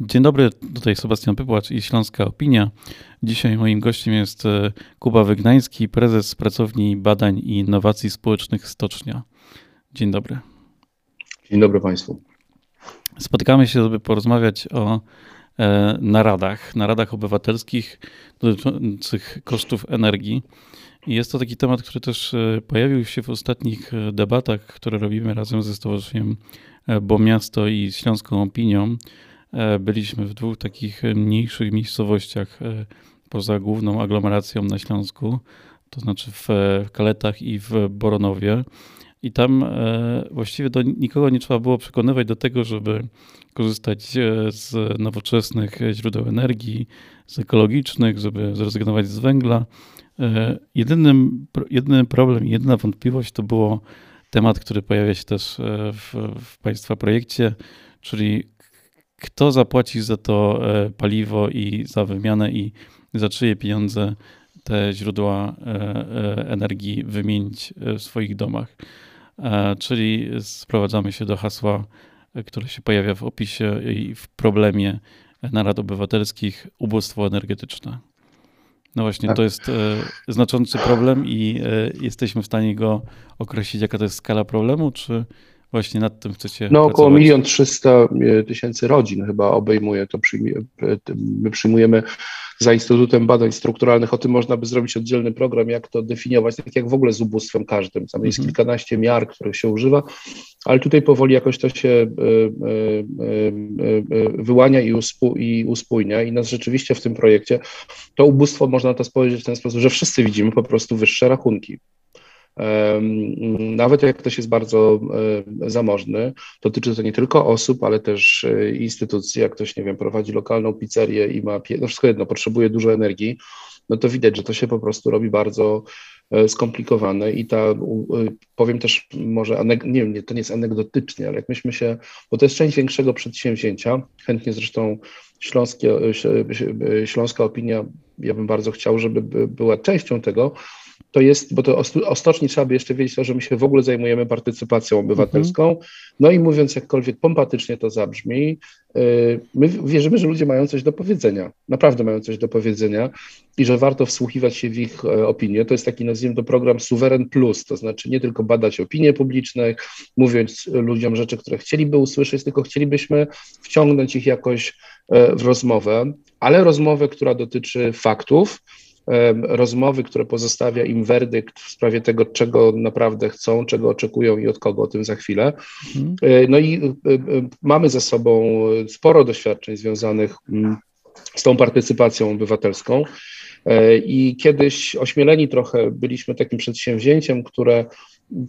Dzień dobry, tutaj Sebastian Pypłacz i Śląska Opinia. Dzisiaj moim gościem jest e, Kuba Wygnański, prezes Pracowni Badań i Innowacji Społecznych Stocznia. Dzień dobry. Dzień dobry Państwu. Spotykamy się, żeby porozmawiać o e, naradach, naradach obywatelskich dotyczących kosztów energii. I jest to taki temat, który też e, pojawił się w ostatnich debatach, które robimy razem ze Stowarzyszeniem Bo Miasto i Śląską Opinią byliśmy w dwóch takich mniejszych miejscowościach e, poza główną aglomeracją na Śląsku, to znaczy w Kaletach i w Boronowie. I tam e, właściwie do nikogo nie trzeba było przekonywać do tego, żeby korzystać z nowoczesnych źródeł energii, z ekologicznych, żeby zrezygnować z węgla. Jedynym, jedyny problem jedyna wątpliwość to było temat, który pojawia się też w, w Państwa projekcie, czyli kto zapłaci za to e, paliwo i za wymianę i za czyje pieniądze te źródła e, e, energii wymienić w swoich domach. Czyli sprowadzamy się do hasła, które się pojawia w opisie i w problemie narad obywatelskich ubóstwo energetyczne. No właśnie, tak. to jest znaczący problem i jesteśmy w stanie go określić, jaka to jest skala problemu, czy właśnie nad tym chcecie No około milion trzysta e, tysięcy rodzin chyba obejmuje to. E, my przyjmujemy za Instytutem Badań Strukturalnych, o tym można by zrobić oddzielny program, jak to definiować, tak jak w ogóle z ubóstwem każdym. Tam jest mhm. kilkanaście miar, których się używa, ale tutaj powoli jakoś to się e, wyłania i, uspu, i uspójnia i nas rzeczywiście w tym projekcie to ubóstwo, można to spojrzeć w ten sposób, że wszyscy widzimy po prostu wyższe rachunki. Nawet jak ktoś jest bardzo zamożny, dotyczy to nie tylko osób, ale też e, instytucji. Jak ktoś, nie wiem, prowadzi lokalną pizzerię i ma, no wszystko jedno, potrzebuje dużo energii, no to widać, że to się po prostu robi bardzo e, skomplikowane i ta, e, powiem też może, nie wiem, to nie jest anegdotycznie, ale jak myśmy się, bo to jest część większego przedsięwzięcia, chętnie zresztą śląskie, śląska opinia, ja bym bardzo chciał, żeby była częścią tego, to jest, bo to o stoczni trzeba by jeszcze wiedzieć to, że my się w ogóle zajmujemy partycypacją obywatelską. No i mówiąc jakkolwiek pompatycznie to zabrzmi, y, my wierzymy, że ludzie mają coś do powiedzenia, naprawdę mają coś do powiedzenia i że warto wsłuchiwać się w ich e, opinie. To jest taki, nazwijmy to, program Suweren Plus, to znaczy nie tylko badać opinie publiczne, mówiąc ludziom rzeczy, które chcieliby usłyszeć, tylko chcielibyśmy wciągnąć ich jakoś e, w rozmowę, ale rozmowę, która dotyczy faktów, rozmowy, które pozostawia im werdykt w sprawie tego, czego naprawdę chcą, czego oczekują i od kogo, o tym za chwilę. Mhm. E, no i e, e, mamy ze sobą sporo doświadczeń związanych mm, z tą partycypacją obywatelską. I kiedyś ośmieleni trochę byliśmy takim przedsięwzięciem, które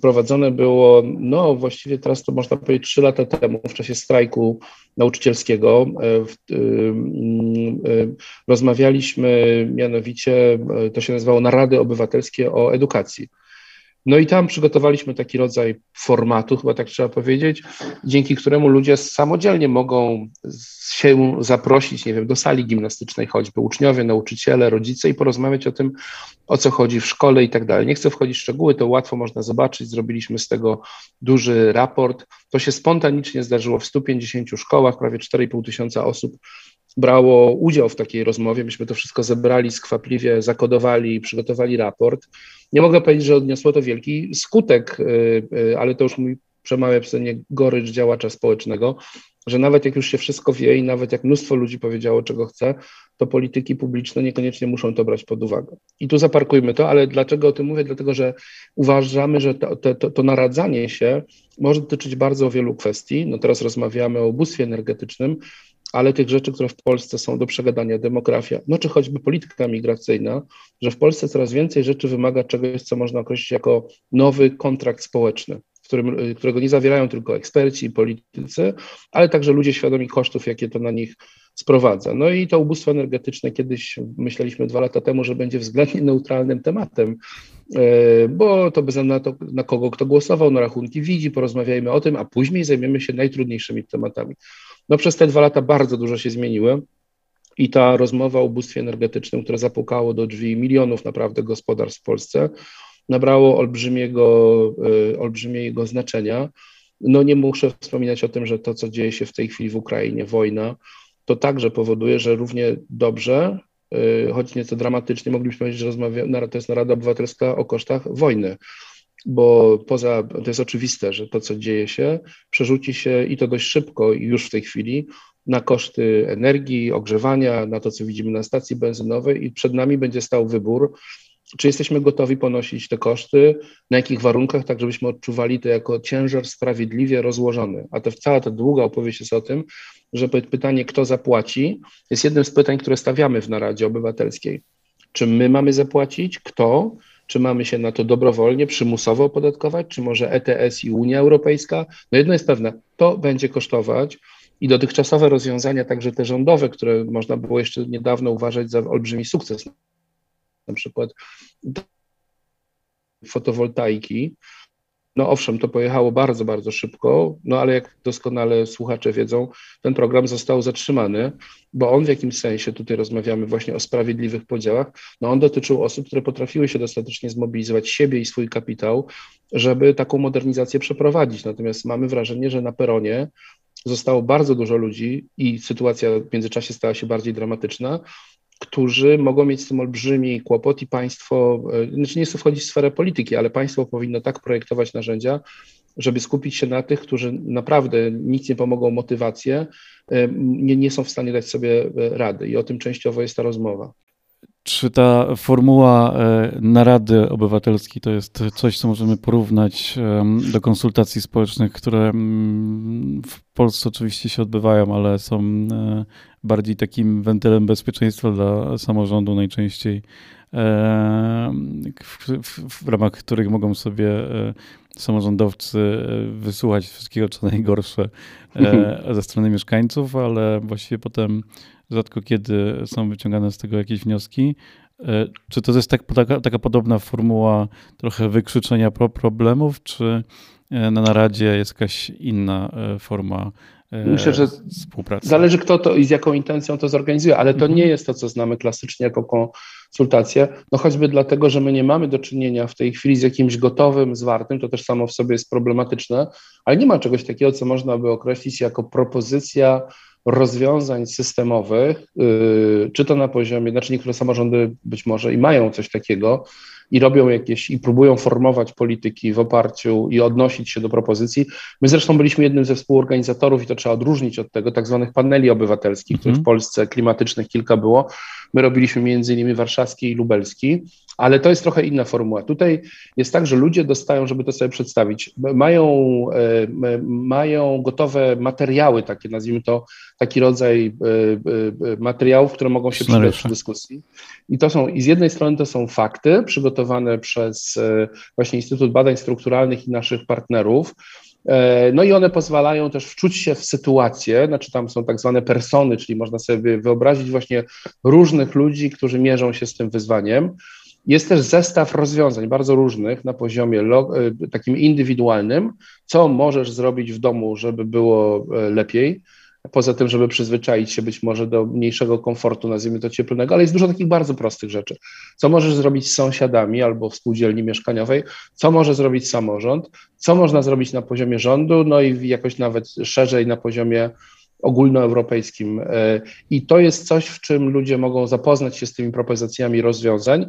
prowadzone było, no właściwie teraz to można powiedzieć trzy lata temu, w czasie strajku nauczycielskiego. E, e, e, rozmawialiśmy mianowicie, to się nazywało Narady Obywatelskie o Edukacji. No i tam przygotowaliśmy taki rodzaj formatu, chyba tak trzeba powiedzieć, dzięki któremu ludzie samodzielnie mogą się zaprosić, nie wiem, do sali gimnastycznej choćby, uczniowie, nauczyciele, rodzice i porozmawiać o tym, o co chodzi w szkole i tak dalej. Nie chcę wchodzić w szczegóły, to łatwo można zobaczyć, zrobiliśmy z tego duży raport. To się spontanicznie zdarzyło w 150 szkołach, prawie 4,5 tysiąca osób brało udział w takiej rozmowie. Myśmy to wszystko zebrali skwapliwie, zakodowali, przygotowali raport. Nie mogę powiedzieć, że odniosło to wielki skutek, y, y, ale to już mój przemawia przeze mnie gorycz działacza społecznego, że nawet jak już się wszystko wie i nawet jak mnóstwo ludzi powiedziało, czego chce, to polityki publiczne niekoniecznie muszą to brać pod uwagę. I tu zaparkujmy to, ale dlaczego o tym mówię? Dlatego, że uważamy, że to, to, to naradzanie się może dotyczyć bardzo wielu kwestii. No teraz rozmawiamy o ubóstwie energetycznym, ale tych rzeczy, które w Polsce są do przegadania, demografia, no czy choćby polityka migracyjna, że w Polsce coraz więcej rzeczy wymaga czegoś, co można określić jako nowy kontrakt społeczny, którym, y, którego nie zawierają tylko eksperci i politycy, ale także ludzie świadomi kosztów, jakie to na nich sprowadza. No i to ubóstwo energetyczne kiedyś myśleliśmy dwa lata temu, że będzie względnie neutralnym tematem, y, bo to bez na to, na kogo kto głosował, na rachunki widzi, porozmawiajmy o tym, a później zajmiemy się najtrudniejszymi tematami. No przez te dwa lata bardzo dużo się zmieniło i ta rozmowa o ubóstwie energetycznym, które zapukało do drzwi milionów naprawdę gospodarstw w Polsce, nabrało olbrzymiego, y, olbrzymiego znaczenia. No nie muszę wspominać o tym, że to, co dzieje się w tej chwili w Ukrainie, wojna, to także powoduje, że równie dobrze, choć nieco dramatycznie, moglibyśmy powiedzieć, że rozmawia, to jest Narada Obywatelska o kosztach wojny bo poza, to jest oczywiste, że to, co dzieje się, przerzuci się i to dość szybko, już w tej chwili, na koszty energii, ogrzewania, na to, co widzimy na stacji benzynowej, i przed nami będzie stał wybór, czy jesteśmy gotowi ponosić te koszty, na jakich warunkach, tak żebyśmy odczuwali to jako ciężar sprawiedliwie rozłożony. A to cała ta długa opowieść jest o tym, że pytanie, kto zapłaci, jest jednym z pytań, które stawiamy w Naradzie Obywatelskiej. Czy my mamy zapłacić? Kto? Czy mamy się na to dobrowolnie, przymusowo opodatkować, czy może ETS i Unia Europejska? No jedno jest pewne, to będzie kosztować i dotychczasowe rozwiązania, także te rządowe, które można było jeszcze niedawno uważać za olbrzymi sukces, na przykład fotowoltaiki, no owszem, to pojechało bardzo, bardzo szybko, no ale jak doskonale słuchacze wiedzą, ten program został zatrzymany, bo on w jakimś sensie, tutaj rozmawiamy właśnie o sprawiedliwych podziałach, no on dotyczył osób, które potrafiły się dostatecznie zmobilizować siebie i swój kapitał, żeby taką modernizację przeprowadzić. Natomiast mamy wrażenie, że na peronie zostało bardzo dużo ludzi i sytuacja w międzyczasie stała się bardziej dramatyczna, którzy mogą mieć z tym olbrzymi kłopot i państwo, e, znaczy nie chcę wchodzić w sferę polityki, ale państwo powinno tak projektować narzędzia, żeby skupić się na tych, którzy naprawdę nic nie pomogą motywację, e, nie, nie są w stanie dać sobie e, rady i o tym częściowo jest ta rozmowa. Czy ta formuła narady obywatelskiej to jest coś, co możemy porównać do konsultacji społecznych, które mm, w Polsce oczywiście się odbywają, ale są bardziej takim wentylem bezpieczeństwa dla samorządu najczęściej, w, w, w ramach których mogą sobie e, samorządowcy e, wysłuchać wszystkiego, co najgorsze e, ze strony mieszkańców, ale właściwie potem rzadko kiedy są wyciągane z tego jakieś wnioski. Czy to jest tak, taka, taka podobna formuła trochę wykrzyczenia problemów, czy na naradzie jest jakaś inna forma Myślę, że współpracy. Zależy kto to i z jaką intencją to zorganizuje, ale to mhm. nie jest to, co znamy klasycznie jako konsultacje, no choćby dlatego, że my nie mamy do czynienia w tej chwili z jakimś gotowym, zwartym, to też samo w sobie jest problematyczne, ale nie ma czegoś takiego, co można by określić jako propozycja rozwiązań systemowych, yy, czy to na poziomie, znaczy niektóre samorządy być może i mają coś takiego, i robią jakieś, i próbują formować polityki w oparciu i odnosić się do propozycji. My zresztą byliśmy jednym ze współorganizatorów, i to trzeba odróżnić od tego, tak zwanych paneli obywatelskich, mm -hmm. których w Polsce klimatycznych kilka było. My robiliśmy między innymi warszawski i lubelski, ale to jest trochę inna formuła. Tutaj jest tak, że ludzie dostają, żeby to sobie przedstawić, mają, e, mają gotowe materiały, takie nazwijmy to, taki rodzaj e, e, materiałów, które mogą się przydać w dyskusji. I to są, i z jednej strony to są fakty przygotowane przez właśnie Instytut Badań Strukturalnych i naszych partnerów, no i one pozwalają też wczuć się w sytuację, znaczy tam są tak zwane persony, czyli można sobie wyobrazić właśnie różnych ludzi, którzy mierzą się z tym wyzwaniem. Jest też zestaw rozwiązań bardzo różnych na poziomie e, takim indywidualnym, co możesz zrobić w domu, żeby było e, lepiej. Poza tym, żeby przyzwyczaić się być może do mniejszego komfortu, nazwijmy to cieplnego, ale jest dużo takich bardzo prostych rzeczy. Co możesz zrobić z sąsiadami albo w spółdzielni mieszkaniowej, co może zrobić samorząd, co można zrobić na poziomie rządu, no i jakoś nawet szerzej na poziomie ogólnoeuropejskim. E, I to jest coś, w czym ludzie mogą zapoznać się z tymi propozycjami rozwiązań,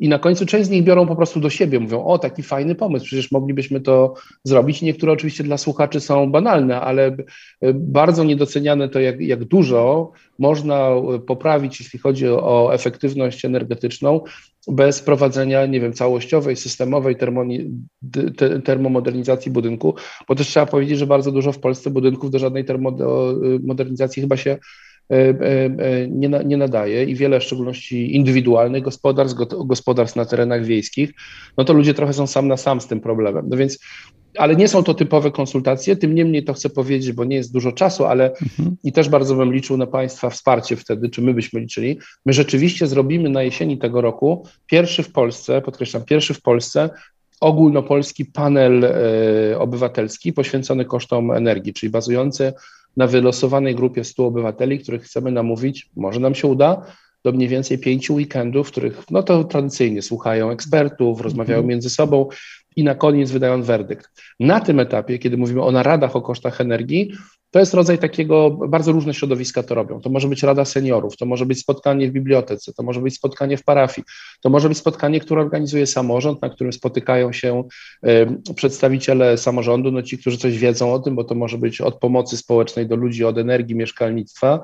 i na końcu część z nich biorą po prostu do siebie, mówią, o taki fajny pomysł, przecież moglibyśmy to zrobić. Niektóre oczywiście dla słuchaczy są banalne, ale e, bardzo niedoceniane to, jak, jak dużo można poprawić, jeśli chodzi o efektywność energetyczną, bez prowadzenia, nie wiem, całościowej, systemowej termoni, termomodernizacji budynku, bo też trzeba powiedzieć, że bardzo dużo w Polsce budynków do żadnej termomodernizacji chyba się E, e, e, nie, nie nadaje i wiele, w szczególności indywidualnych gospodarstw, gospodarstw na terenach wiejskich, no to ludzie trochę są sam na sam z tym problemem. No więc, ale nie są to typowe konsultacje, tym niemniej to chcę powiedzieć, bo nie jest dużo czasu, ale mhm. i też bardzo bym liczył na Państwa wsparcie wtedy, czy my byśmy liczyli. My rzeczywiście zrobimy na jesieni tego roku pierwszy w Polsce, podkreślam, pierwszy w Polsce ogólnopolski panel obywatelski poświęcony kosztom energii, czyli bazujący na wylosowanej grupie 100 obywateli, których chcemy namówić, może nam się uda, do mniej więcej pięciu weekendów, w których no to tradycyjnie słuchają ekspertów, rozmawiają mhm. między sobą i na koniec wydają werdykt. Na tym etapie, kiedy mówimy o naradach o kosztach energii, to jest rodzaj takiego, bardzo różne środowiska to robią. To może być Rada Seniorów, to może być spotkanie w bibliotece, to może być spotkanie w parafii, to może być spotkanie, które organizuje samorząd, na którym spotykają się y, przedstawiciele samorządu, no ci, którzy coś wiedzą o tym, bo to może być od pomocy społecznej do ludzi, od energii, mieszkalnictwa.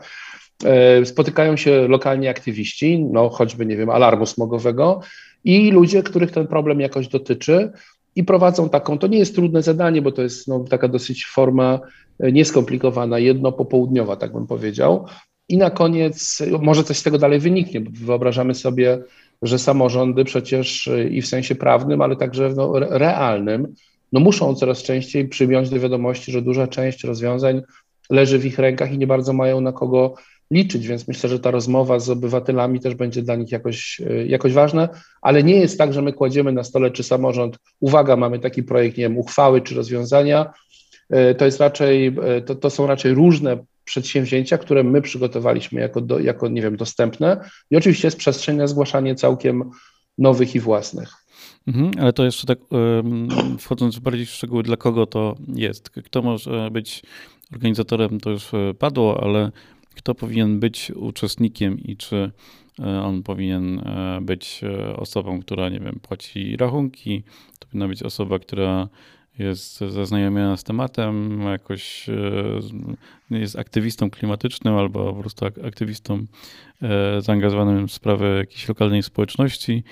Y, spotykają się lokalni aktywiści, no choćby, nie wiem, alarmu smogowego i ludzie, których ten problem jakoś dotyczy i prowadzą taką, to nie jest trudne zadanie, bo to jest no, taka dosyć forma nieskomplikowana, jednopopołudniowa, tak bym powiedział. I na koniec może coś z tego dalej wyniknie, bo wyobrażamy sobie, że samorządy przecież e, i w sensie prawnym, ale także no, realnym, no muszą coraz częściej przyjąć do wiadomości, że duża część rozwiązań leży w ich rękach i nie bardzo mają na kogo liczyć, więc myślę, że ta rozmowa z obywatelami też będzie dla nich jakoś, e, jakoś ważna, ale nie jest tak, że my kładziemy na stole, czy samorząd, uwaga, mamy taki projekt, nie wiem, uchwały czy rozwiązania, e, to jest raczej, e, to, to są raczej różne przedsięwzięcia, które my przygotowaliśmy jako, do, jako, nie wiem, dostępne i oczywiście jest przestrzeń na zgłaszanie całkiem nowych i własnych. Mhm, ale to jeszcze tak wchodząc bardziej w szczegóły, dla kogo to jest? Kto może być organizatorem, to już padło, ale kto powinien być uczestnikiem i czy e, on powinien e, być e, osobą, która, nie wiem, płaci rachunki, to powinna być osoba, która jest zaznajomiona z tematem, jakoś jest aktywistą klimatycznym albo po prostu aktywistą zaangażowanym w sprawę jakiejś lokalnej społeczności.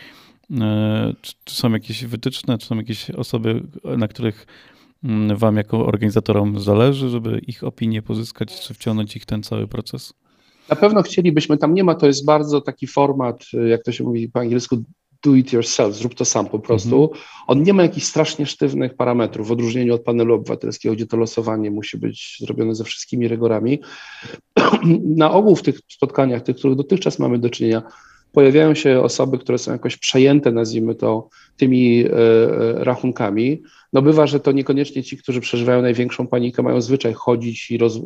Czy, czy są jakieś wytyczne, czy są jakieś osoby, na których Mm, wam jako organizatorom zależy, żeby ich opinię pozyskać, czy wciągnąć ich ten cały proces? Na pewno chcielibyśmy, tam nie ma, to jest bardzo taki format, jak to się mówi po angielsku, do it yourself, zrób to sam po prostu. Mhm. On nie ma jakichś strasznie sztywnych parametrów, w odróżnieniu od panelu obywatelskiego, gdzie to losowanie musi być zrobione ze wszystkimi rygorami. Na ogół w tych spotkaniach, tych, których dotychczas mamy do czynienia, pojawiają się osoby, które są jakoś przejęte, nazwijmy to, tymi e, e, rachunkami. No bywa, że to niekoniecznie ci, którzy przeżywają największą panikę, mają zwyczaj chodzić i, roz, e,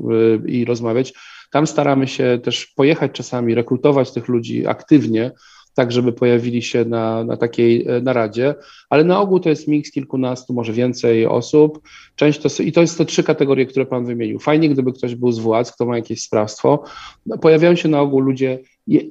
i rozmawiać. Tam staramy się też pojechać czasami, rekrutować tych ludzi aktywnie, tak żeby pojawili się na, na takiej naradzie, ale na ogół to jest miks kilkunastu, może więcej osób. Część to, I to jest te trzy kategorie, które Pan wymienił. Fajnie, gdyby ktoś był z władz, kto ma jakieś sprawstwo. No, pojawiają się na ogół ludzie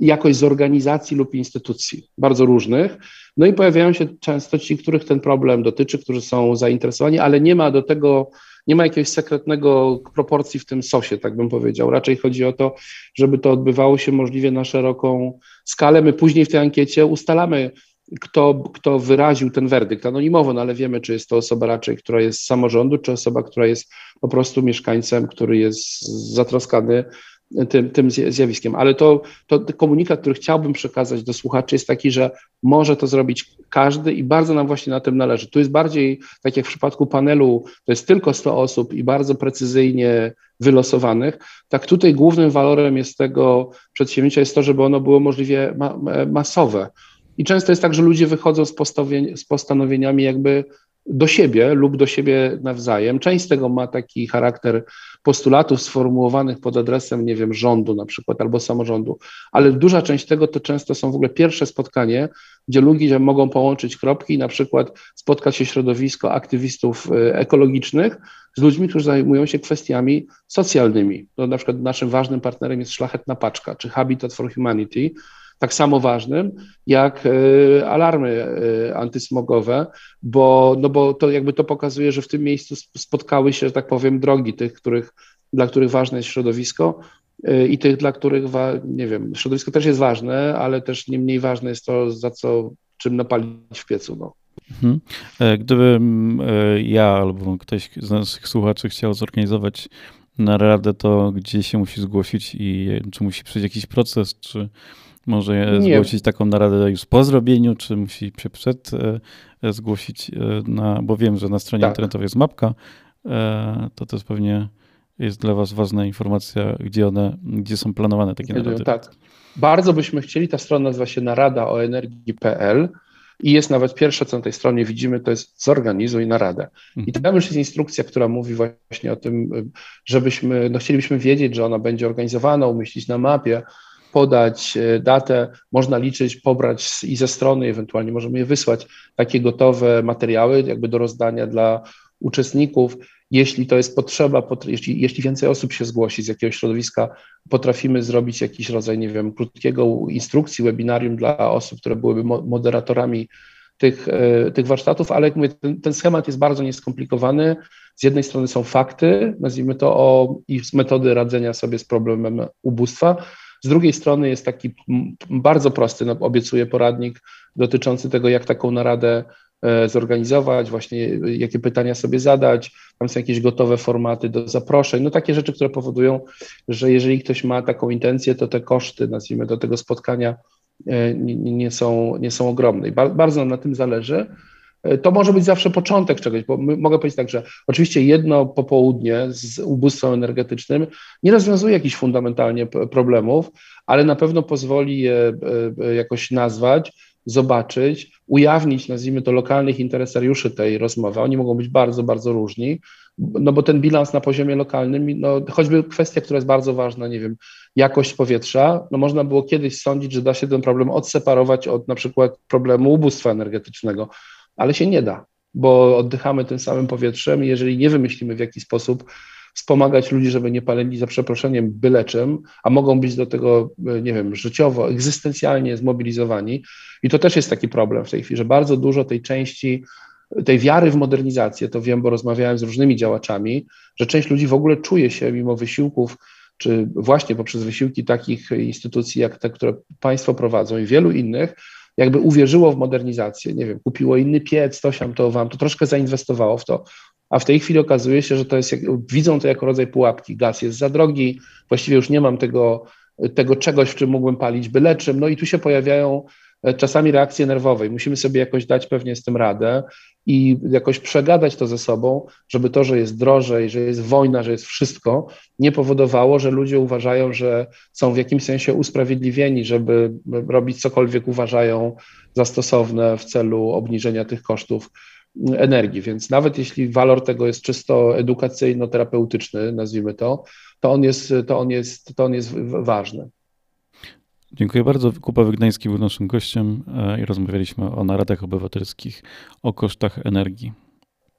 jakoś z organizacji lub instytucji, bardzo różnych. No i pojawiają się często ci, których ten problem dotyczy, którzy są zainteresowani, ale nie ma do tego, nie ma jakiegoś sekretnego proporcji w tym sosie, tak bym powiedział. Raczej chodzi o to, żeby to odbywało się możliwie na szeroką skalę. My później w tej ankiecie ustalamy, kto, kto wyraził ten werdykt anonimowo, no ale wiemy, czy jest to osoba raczej, która jest z samorządu, czy osoba, która jest po prostu mieszkańcem, który jest zatroskany tym, tym zjawiskiem. Ale to, to komunikat, który chciałbym przekazać do słuchaczy, jest taki, że może to zrobić każdy i bardzo nam właśnie na tym należy. Tu jest bardziej, tak jak w przypadku panelu, to jest tylko 100 osób i bardzo precyzyjnie wylosowanych, tak tutaj głównym walorem jest tego przedsięwzięcia jest to, żeby ono było możliwie ma masowe. I często jest tak, że ludzie wychodzą z, z postanowieniami jakby do siebie lub do siebie nawzajem. Część z tego ma taki charakter postulatów sformułowanych pod adresem, nie wiem, rządu na przykład albo samorządu, ale duża część tego to często są w ogóle pierwsze spotkanie, gdzie ludzie mogą połączyć kropki na przykład spotkać się środowisko aktywistów y, ekologicznych z ludźmi, którzy zajmują się kwestiami socjalnymi. To na przykład naszym ważnym partnerem jest Szlachetna Paczka czy Habitat for Humanity, tak samo ważnym jak e, alarmy e, antysmogowe, bo, no bo to jakby to pokazuje, że w tym miejscu spotkały się, że tak powiem, drogi tych, których, dla których ważne jest środowisko e, i tych, dla których, nie wiem, środowisko też jest ważne, ale też nie mniej ważne jest to, za co, czym napalić w piecu. No. Mhm. Gdyby ja albo ktoś z naszych słuchaczy chciał zorganizować naradę, to gdzie się musi zgłosić i czy musi przejść jakiś proces, czy może nie. zgłosić taką naradę już po zrobieniu, czy musi się przed e, zgłosić, e, na, bo wiem, że na stronie tak. internetowej jest mapka, e, to to jest pewnie jest dla Was ważna informacja, gdzie one, gdzie są planowane takie narady. Tak. Bardzo byśmy chcieli, ta strona nazywa się narada o energii.pl i jest nawet pierwsze, co na tej stronie widzimy, to jest zorganizuj naradę. I mhm. tam już jest instrukcja, która mówi właśnie o tym, żebyśmy, no chcielibyśmy wiedzieć, że ona będzie organizowana, umieścić na mapie, podać e, datę, można liczyć, pobrać i ze strony, ewentualnie możemy je wysłać, takie gotowe materiały jakby do rozdania dla uczestników. Jeśli to jest potrzeba, jeśli, jeśli więcej osób się zgłosi z jakiegoś środowiska, potrafimy zrobić jakiś rodzaj, nie wiem, krótkiego instrukcji, webinarium dla osób, które byłyby moderatorami tych, e, tych warsztatów, ale jak mówię, ten, ten, schemat jest bardzo nieskomplikowany. Z jednej strony są fakty, nazwijmy to, o, i metody radzenia sobie z problemem ubóstwa. Z drugiej strony jest taki bardzo prosty, no, obiecuję poradnik dotyczący tego, jak taką naradę e, zorganizować, właśnie jakie pytania sobie zadać. Tam są jakieś gotowe formaty do zaproszeń, no takie rzeczy, które powodują, że jeżeli ktoś ma taką intencję, to te koszty, nazwijmy do tego spotkania, E, nie, nie, są, nie są ogromne. I bardzo nam na tym zależy. E, to może być zawsze początek czegoś, bo mogę powiedzieć tak, że oczywiście jedno popołudnie z ubóstwem energetycznym nie rozwiązuje jakichś fundamentalnie problemów, ale na pewno pozwoli je e, jakoś nazwać, zobaczyć, ujawnić, nazwijmy to, lokalnych interesariuszy tej rozmowy. Oni mogą być bardzo, bardzo różni, no bo ten bilans na poziomie lokalnym, no choćby kwestia, która jest bardzo ważna, nie wiem, jakość powietrza, no można było kiedyś sądzić, że da się ten problem odseparować od na przykład problemu ubóstwa energetycznego, ale się nie da, bo oddychamy tym samym powietrzem i jeżeli nie wymyślimy w jaki sposób wspomagać ludzi, żeby nie palili za przeproszeniem byle czym, a mogą być do tego, nie wiem, życiowo, egzystencjalnie zmobilizowani. I to też jest taki problem w tej chwili, że bardzo dużo tej części tej wiary w modernizację, to wiem, bo rozmawiałem z różnymi działaczami, że część ludzi w ogóle czuje się mimo wysiłków, czy właśnie poprzez wysiłki takich instytucji jak te, które państwo prowadzą i wielu innych, jakby uwierzyło w modernizację, nie wiem, kupiło inny piec, to się to wam, to troszkę zainwestowało w to, a w tej chwili okazuje się, że to jest, widzą to jako rodzaj pułapki, gaz jest za drogi, właściwie już nie mam tego, tego czegoś, w czym mógłbym palić byle czym, no i tu się pojawiają czasami reakcje nerwowe i musimy sobie jakoś dać pewnie z tym radę i jakoś przegadać to ze sobą, żeby to, że jest drożej, że jest wojna, że jest wszystko, nie powodowało, że ludzie uważają, że są w jakimś sensie usprawiedliwieni, żeby robić cokolwiek uważają za stosowne w celu obniżenia tych kosztów energii. Więc nawet jeśli walor tego jest czysto edukacyjno-terapeutyczny, nazwijmy to, to on jest, to on jest, to on jest ważny. Dziękuję bardzo. Kupa Wygnański był naszym gościem e, i rozmawialiśmy o naradach obywatelskich, o kosztach energii.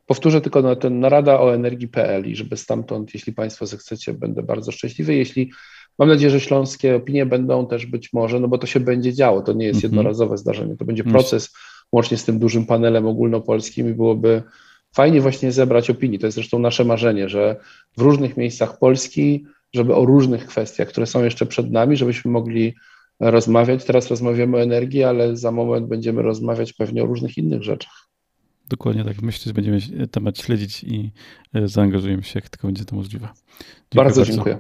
Powtórzę tylko na ten narada o energii.pl i żeby stamtąd, jeśli Państwo zechcecie, będę bardzo szczęśliwy. Jeśli mam nadzieję, że śląskie opinie będą też być może, no bo to się będzie działo, to nie jest mhm. jednorazowe zdarzenie, to będzie proces łącznie z tym dużym panelem ogólnopolskim i byłoby fajnie właśnie zebrać opinii. To jest zresztą nasze marzenie, że w różnych miejscach Polski, żeby o różnych kwestiach, które są jeszcze przed nami, żebyśmy mogli rozmawiać. Teraz rozmawiamy o energii, ale za moment będziemy rozmawiać pewnie o różnych innych rzeczach. Dokładnie tak. Myślę, że będziemy temat śledzić i e, zaangażujemy się, jak tylko będzie to możliwe. Dziękuję bardzo, bardzo dziękuję.